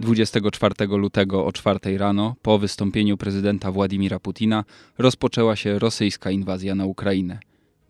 24 lutego o 4 rano, po wystąpieniu prezydenta Władimira Putina, rozpoczęła się rosyjska inwazja na Ukrainę.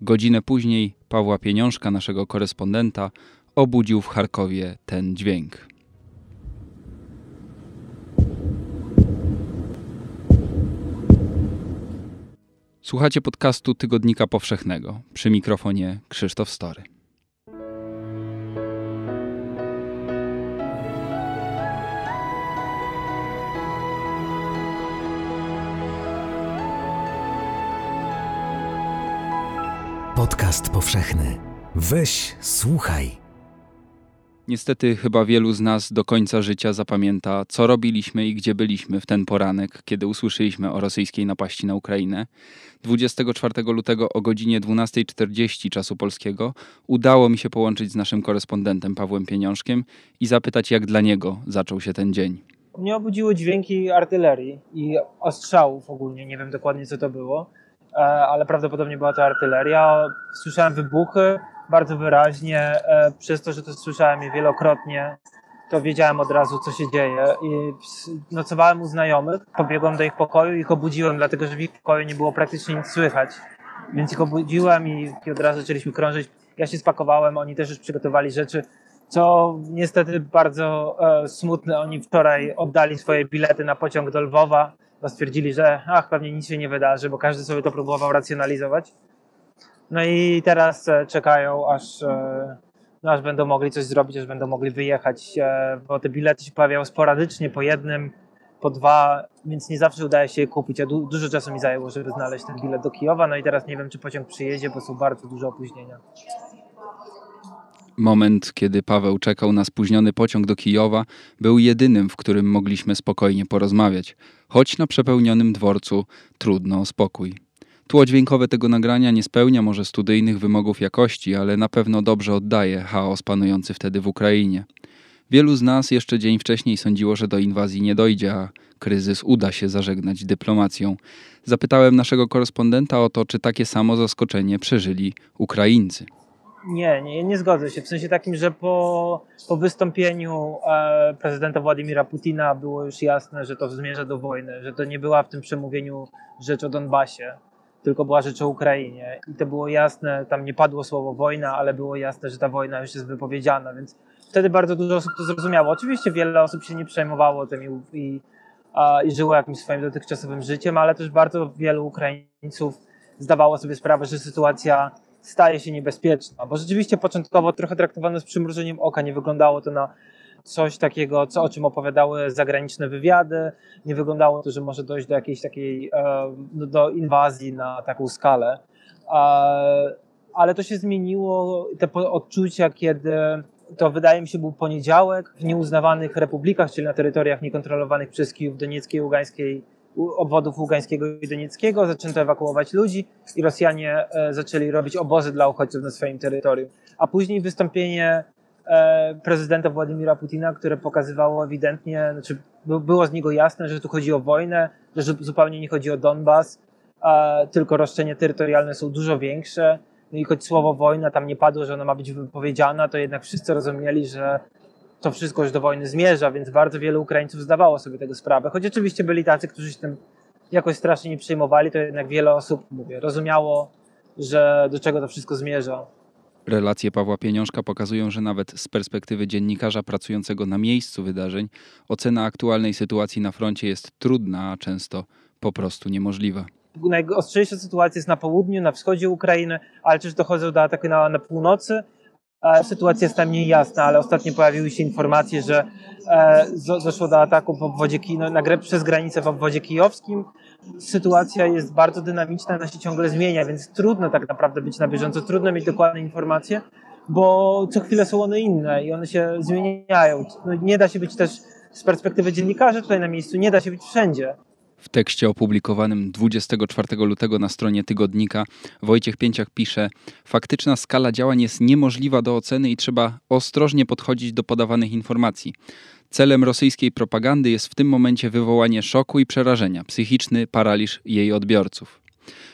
Godzinę później Pawła Pieniążka, naszego korespondenta, obudził w Charkowie ten dźwięk. Słuchacie podcastu Tygodnika Powszechnego. Przy mikrofonie Krzysztof Story. Podcast powszechny. Weź, słuchaj. Niestety chyba wielu z nas do końca życia zapamięta, co robiliśmy i gdzie byliśmy w ten poranek, kiedy usłyszeliśmy o rosyjskiej napaści na Ukrainę. 24 lutego o godzinie 12.40 czasu polskiego udało mi się połączyć z naszym korespondentem Pawłem Pieniążkiem i zapytać, jak dla niego zaczął się ten dzień. Mnie obudziły dźwięki artylerii i ostrzałów ogólnie, nie wiem dokładnie co to było, ale prawdopodobnie była to artyleria. Słyszałem wybuchy, bardzo wyraźnie. E, przez to, że to słyszałem je wielokrotnie, to wiedziałem od razu, co się dzieje. I nocowałem u znajomych, pobiegłem do ich pokoju i ich obudziłem, dlatego że w ich pokoju nie było praktycznie nic słychać. Więc ich obudziłem i, i od razu zaczęliśmy krążyć. Ja się spakowałem, oni też już przygotowali rzeczy, co niestety bardzo e, smutne. Oni wczoraj oddali swoje bilety na pociąg do Lwowa, bo stwierdzili, że ach, pewnie nic się nie wydarzy, bo każdy sobie to próbował racjonalizować. No i teraz e, czekają, aż, e, no, aż będą mogli coś zrobić, aż będą mogli wyjechać, e, bo te bilety się pojawiają sporadycznie, po jednym, po dwa, więc nie zawsze udaje się je kupić. A du dużo czasu mi zajęło, żeby znaleźć ten bilet do Kijowa, no i teraz nie wiem, czy pociąg przyjedzie, bo są bardzo duże opóźnienia. Moment, kiedy Paweł czekał na spóźniony pociąg do Kijowa, był jedynym, w którym mogliśmy spokojnie porozmawiać, choć na przepełnionym dworcu trudno o spokój. Tło dźwiękowe tego nagrania nie spełnia może studyjnych wymogów jakości, ale na pewno dobrze oddaje chaos panujący wtedy w Ukrainie. Wielu z nas jeszcze dzień wcześniej sądziło, że do inwazji nie dojdzie, a kryzys uda się zażegnać dyplomacją. Zapytałem naszego korespondenta o to, czy takie samo zaskoczenie przeżyli Ukraińcy. Nie, nie, nie zgodzę się. W sensie takim, że po, po wystąpieniu e, prezydenta Władimira Putina było już jasne, że to zmierza do wojny, że to nie była w tym przemówieniu rzecz o Donbasie, tylko była rzecz o Ukrainie. I to było jasne, tam nie padło słowo wojna, ale było jasne, że ta wojna już jest wypowiedziana, więc wtedy bardzo dużo osób to zrozumiało. Oczywiście wiele osób się nie przejmowało tym i, i, a, i żyło jakimś swoim dotychczasowym życiem, ale też bardzo wielu Ukraińców zdawało sobie sprawę, że sytuacja staje się niebezpieczna, bo rzeczywiście początkowo trochę traktowano z przymrużeniem oka, nie wyglądało to na coś takiego, co, o czym opowiadały zagraniczne wywiady. Nie wyglądało to, że może dojść do jakiejś takiej, e, do inwazji na taką skalę. Ale to się zmieniło, te odczucia, kiedy to wydaje mi się był poniedziałek w nieuznawanych republikach, czyli na terytoriach niekontrolowanych przez Kijów Donieckiej, Ługańskiej, obwodów Ługańskiego i Donieckiego, zaczęto ewakuować ludzi i Rosjanie e, zaczęli robić obozy dla uchodźców na swoim terytorium. A później wystąpienie E, prezydenta Władimira Putina, które pokazywało ewidentnie, znaczy było z niego jasne, że tu chodzi o wojnę, że zupełnie nie chodzi o Donbas, tylko roszczenia terytorialne są dużo większe. No i choć słowo wojna tam nie padło, że ona ma być wypowiedziana, to jednak wszyscy rozumieli, że to wszystko już do wojny zmierza, więc bardzo wielu Ukraińców zdawało sobie tego sprawę. Choć oczywiście byli tacy, którzy się tym jakoś strasznie nie przejmowali, to jednak wiele osób, mówię, rozumiało, że do czego to wszystko zmierza. Relacje Pawła Pieniążka pokazują, że nawet z perspektywy dziennikarza pracującego na miejscu wydarzeń, ocena aktualnej sytuacji na froncie jest trudna, a często po prostu niemożliwa. Najostrzejsza sytuacja jest na południu, na wschodzie Ukrainy, ale też dochodzą do ataku na, na północy. Sytuacja jest tam niejasna, ale ostatnio pojawiły się informacje, że e, doszło do ataku w obwodzie, no, na, przez granicę w obwodzie kijowskim sytuacja jest bardzo dynamiczna, ona się ciągle zmienia, więc trudno tak naprawdę być na bieżąco, trudno mieć dokładne informacje, bo co chwilę są one inne i one się zmieniają. No, nie da się być też z perspektywy dziennikarza tutaj na miejscu, nie da się być wszędzie. W tekście opublikowanym 24 lutego na stronie tygodnika Wojciech Pięciak pisze: Faktyczna skala działań jest niemożliwa do oceny i trzeba ostrożnie podchodzić do podawanych informacji. Celem rosyjskiej propagandy jest w tym momencie wywołanie szoku i przerażenia, psychiczny paraliż jej odbiorców.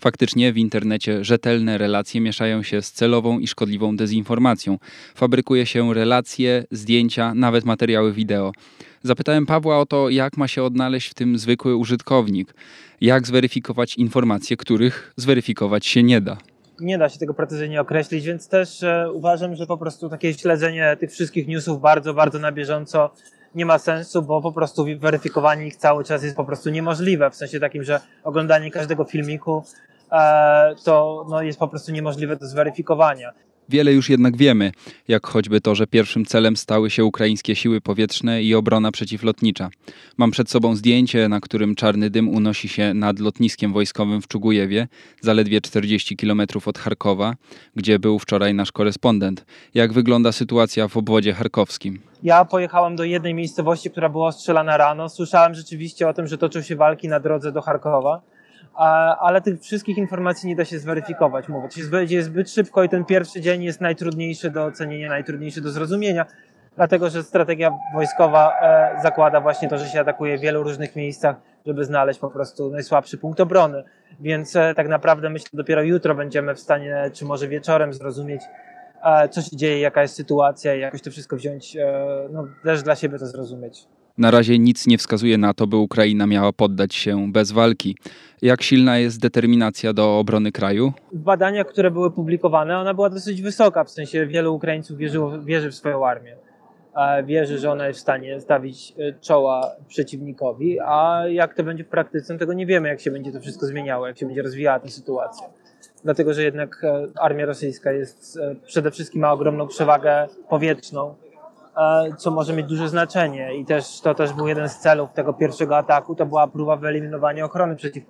Faktycznie w internecie rzetelne relacje mieszają się z celową i szkodliwą dezinformacją. Fabrykuje się relacje, zdjęcia, nawet materiały wideo. Zapytałem Pawła o to, jak ma się odnaleźć w tym zwykły użytkownik, jak zweryfikować informacje, których zweryfikować się nie da nie da się tego precyzyjnie określić, więc też e, uważam, że po prostu takie śledzenie tych wszystkich newsów bardzo, bardzo na bieżąco nie ma sensu, bo po prostu weryfikowanie ich cały czas jest po prostu niemożliwe, w sensie takim, że oglądanie każdego filmiku e, to no, jest po prostu niemożliwe do zweryfikowania. Wiele już jednak wiemy, jak choćby to, że pierwszym celem stały się ukraińskie siły powietrzne i obrona przeciwlotnicza. Mam przed sobą zdjęcie, na którym czarny dym unosi się nad lotniskiem wojskowym w Czugujewie, zaledwie 40 km od Charkowa, gdzie był wczoraj nasz korespondent. Jak wygląda sytuacja w obwodzie charkowskim? Ja pojechałem do jednej miejscowości, która była ostrzelana rano. Słyszałem rzeczywiście o tym, że toczą się walki na drodze do Charkowa ale tych wszystkich informacji nie da się zweryfikować. Mówię, to się dzieje zbyt szybko i ten pierwszy dzień jest najtrudniejszy do ocenienia, najtrudniejszy do zrozumienia, dlatego że strategia wojskowa e, zakłada właśnie to, że się atakuje w wielu różnych miejscach, żeby znaleźć po prostu najsłabszy punkt obrony. Więc e, tak naprawdę myślę, że dopiero jutro będziemy w stanie, czy może wieczorem zrozumieć, e, co się dzieje, jaka jest sytuacja i jakoś to wszystko wziąć, no też dla siebie to zrozumieć. Na razie nic nie wskazuje na to, by Ukraina miała poddać się bez walki. Jak silna jest determinacja do obrony kraju? W badaniach, które były publikowane, ona była dosyć wysoka, w sensie wielu Ukraińców wierzyło, wierzy w swoją armię. Wierzy, że ona jest w stanie stawić e, czoła przeciwnikowi, a jak to będzie w praktyce, tego nie wiemy, jak się będzie to wszystko zmieniało, jak się będzie rozwijała ta sytuacja. Dlatego, że jednak e, armia rosyjska jest e, przede wszystkim ma ogromną przewagę powietrzną, co może mieć duże znaczenie. I też to też był jeden z celów tego pierwszego ataku, to była próba wyeliminowania ochrony, przeciw,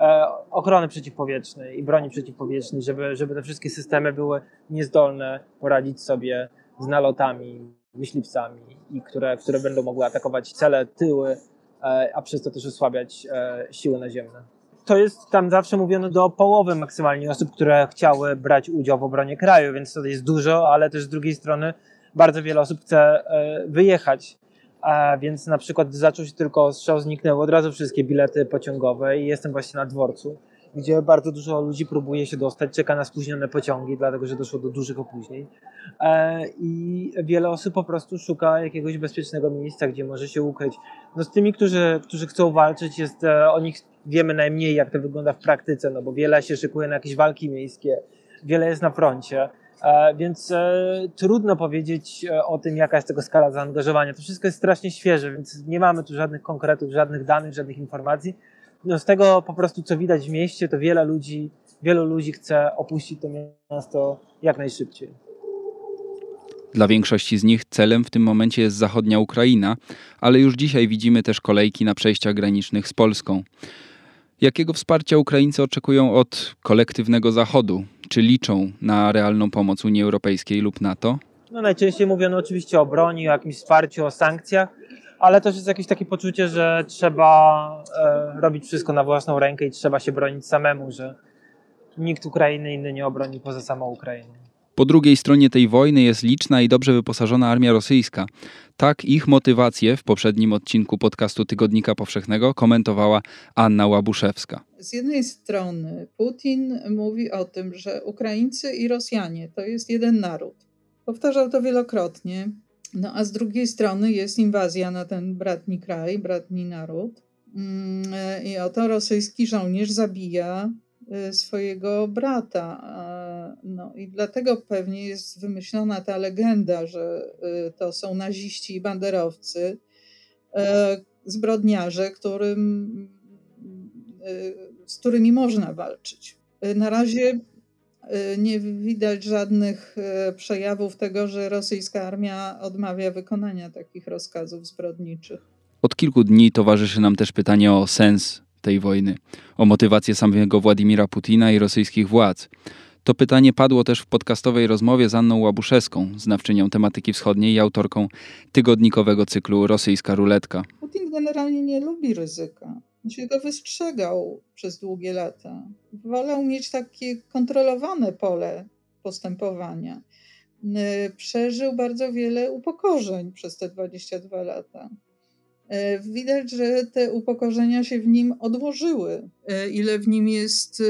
e, ochrony przeciwpowietrznej i broni przeciwpowietrznej, żeby, żeby te wszystkie systemy były niezdolne poradzić sobie z nalotami, myśliwcami, i które, które będą mogły atakować cele, tyły, e, a przez to też osłabiać siły naziemne. To jest tam zawsze mówiono do połowy maksymalnie osób, które chciały brać udział w obronie kraju, więc to jest dużo, ale też z drugiej strony bardzo wiele osób chce e, wyjechać. A więc na przykład zaczął się tylko strzał, zniknęły od razu wszystkie bilety pociągowe i jestem właśnie na dworcu, gdzie bardzo dużo ludzi próbuje się dostać, czeka na spóźnione pociągi, dlatego że doszło do dużych opóźnień. E, I wiele osób po prostu szuka jakiegoś bezpiecznego miejsca, gdzie może się ukryć. No z tymi, którzy, którzy chcą walczyć, jest e, o nich wiemy najmniej, jak to wygląda w praktyce, no bo wiele się szykuje na jakieś walki miejskie, wiele jest na froncie. E, więc e, trudno powiedzieć e, o tym, jaka jest tego skala zaangażowania. To wszystko jest strasznie świeże, więc nie mamy tu żadnych konkretów, żadnych danych, żadnych informacji. No z tego po prostu, co widać w mieście, to wiele ludzi, wielu ludzi chce opuścić to miasto jak najszybciej. Dla większości z nich celem w tym momencie jest zachodnia Ukraina, ale już dzisiaj widzimy też kolejki na przejściach granicznych z Polską. Jakiego wsparcia Ukraińcy oczekują od kolektywnego Zachodu? Czy liczą na realną pomoc Unii Europejskiej lub NATO? No najczęściej mówiono oczywiście o broni, o jakimś wsparciu, o sankcjach, ale też jest jakieś takie poczucie, że trzeba e, robić wszystko na własną rękę i trzeba się bronić samemu, że nikt Ukrainy inny nie obroni poza samą Ukrainą. Po drugiej stronie tej wojny jest liczna i dobrze wyposażona armia rosyjska. Tak ich motywację w poprzednim odcinku podcastu Tygodnika Powszechnego komentowała Anna Łabuszewska. Z jednej strony Putin mówi o tym, że Ukraińcy i Rosjanie to jest jeden naród. Powtarzał to wielokrotnie. No a z drugiej strony jest inwazja na ten bratni kraj, bratni naród. Mm, I oto rosyjski żołnierz zabija y, swojego brata no i dlatego pewnie jest wymyślona ta legenda, że y, to są naziści i banderowcy, e, zbrodniarze, którym, y, z którymi można walczyć. Y, na razie nie widać żadnych przejawów tego, że rosyjska armia odmawia wykonania takich rozkazów zbrodniczych. Od kilku dni towarzyszy nam też pytanie o sens tej wojny, o motywację samego Władimira Putina i rosyjskich władz. To pytanie padło też w podcastowej rozmowie z Anną Łabuszewską, znawczynią tematyki wschodniej i autorką tygodnikowego cyklu Rosyjska Ruletka. Putin generalnie nie lubi ryzyka. On się go wystrzegał przez długie lata. Wolał mieć takie kontrolowane pole postępowania. Przeżył bardzo wiele upokorzeń przez te 22 lata. E, widać, że te upokorzenia się w nim odłożyły. E, ile w nim jest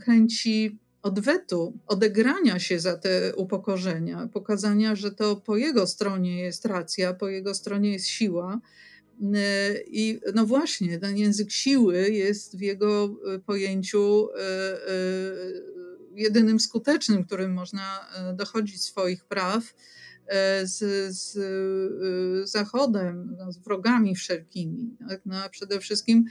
chęci odwetu, odegrania się za te upokorzenia, pokazania, że to po jego stronie jest racja, po jego stronie jest siła. I no właśnie, ten język siły jest w jego pojęciu jedynym skutecznym, którym można dochodzić swoich praw z, z Zachodem, z wrogami wszelkimi. Tak? No, a przede wszystkim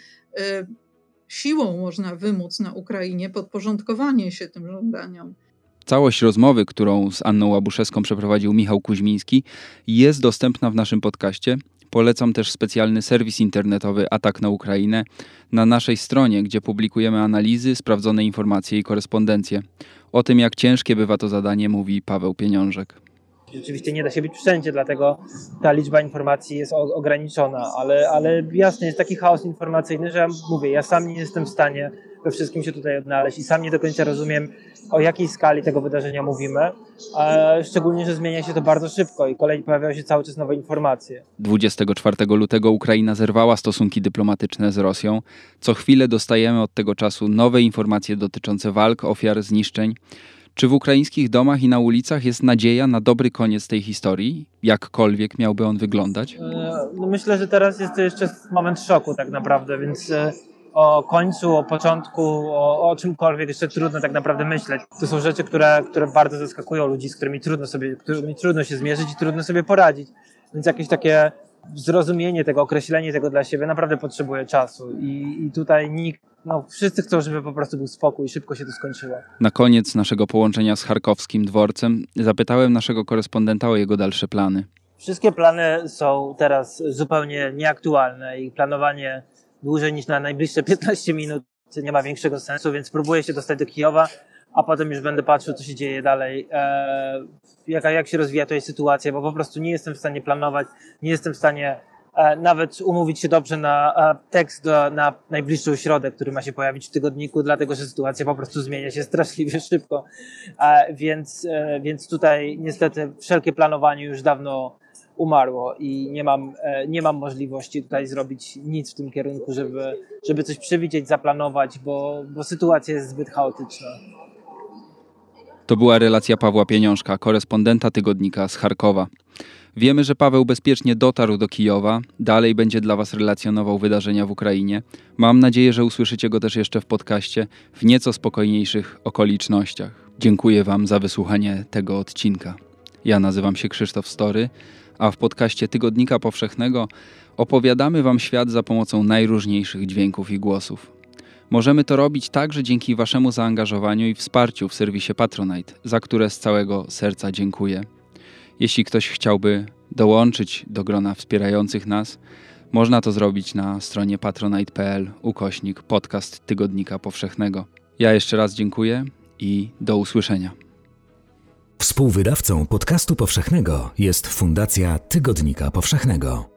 siłą można wymóc na Ukrainie podporządkowanie się tym żądaniom. Całość rozmowy, którą z Anną Łabuszewską przeprowadził Michał Kuźmiński, jest dostępna w naszym podcaście. Polecam też specjalny serwis internetowy Atak na Ukrainę na naszej stronie, gdzie publikujemy analizy, sprawdzone informacje i korespondencję. O tym, jak ciężkie bywa to zadanie, mówi Paweł Pieniążek. Oczywiście nie da się być wszędzie, dlatego ta liczba informacji jest ograniczona, ale, ale jasne, jest taki chaos informacyjny, że ja mówię, ja sam nie jestem w stanie we wszystkim się tutaj odnaleźć i sam nie do końca rozumiem, o jakiej skali tego wydarzenia mówimy, szczególnie, że zmienia się to bardzo szybko i kolejnie pojawiają się cały czas nowe informacje. 24 lutego Ukraina zerwała stosunki dyplomatyczne z Rosją. Co chwilę dostajemy od tego czasu nowe informacje dotyczące walk, ofiar, zniszczeń. Czy w ukraińskich domach i na ulicach jest nadzieja na dobry koniec tej historii? Jakkolwiek miałby on wyglądać? E, no myślę, że teraz jest to jeszcze moment szoku tak naprawdę, więc e, o końcu, o początku, o, o czymkolwiek jeszcze trudno tak naprawdę myśleć. To są rzeczy, które, które bardzo zaskakują ludzi, z którymi trudno sobie, którymi trudno się zmierzyć i trudno sobie poradzić. Więc jakieś takie zrozumienie tego, określenie tego dla siebie naprawdę potrzebuje czasu i, i tutaj nikt, no wszyscy chcą, żeby po prostu był spokój i szybko się to skończyło. Na koniec naszego połączenia z charkowskim dworcem zapytałem naszego korespondenta o jego dalsze plany. Wszystkie plany są teraz zupełnie nieaktualne i planowanie dłużej niż na najbliższe 15 minut nie ma większego sensu, więc próbuję się dostać do Kijowa, a potem już będę patrzył, co się dzieje dalej, e, jak, jak się rozwija tutaj sytuacja, bo po prostu nie jestem w stanie planować, nie jestem w stanie e, nawet umówić się dobrze na e, tekst do, na najbliższą środę, który ma się pojawić w tygodniku, dlatego że sytuacja po prostu zmienia się straszliwie szybko. E, więc, e, więc tutaj niestety wszelkie planowanie już dawno umarło i nie mam, e, nie mam możliwości tutaj zrobić nic w tym kierunku, żeby, żeby coś przewidzieć, zaplanować, bo, bo sytuacja jest zbyt chaotyczna. To była relacja Pawła Pieniążka, korespondenta tygodnika z Charkowa. Wiemy, że Paweł bezpiecznie dotarł do Kijowa, dalej będzie dla Was relacjonował wydarzenia w Ukrainie. Mam nadzieję, że usłyszycie go też jeszcze w podcaście w nieco spokojniejszych okolicznościach. Dziękuję Wam za wysłuchanie tego odcinka. Ja nazywam się Krzysztof Story, a w podcaście Tygodnika Powszechnego opowiadamy Wam świat za pomocą najróżniejszych dźwięków i głosów. Możemy to robić także dzięki Waszemu zaangażowaniu i wsparciu w serwisie Patronite, za które z całego serca dziękuję. Jeśli ktoś chciałby dołączyć do grona wspierających nas, można to zrobić na stronie patronite.pl ukośnik podcast Tygodnika Powszechnego. Ja jeszcze raz dziękuję i do usłyszenia. Współwydawcą podcastu powszechnego jest Fundacja Tygodnika Powszechnego.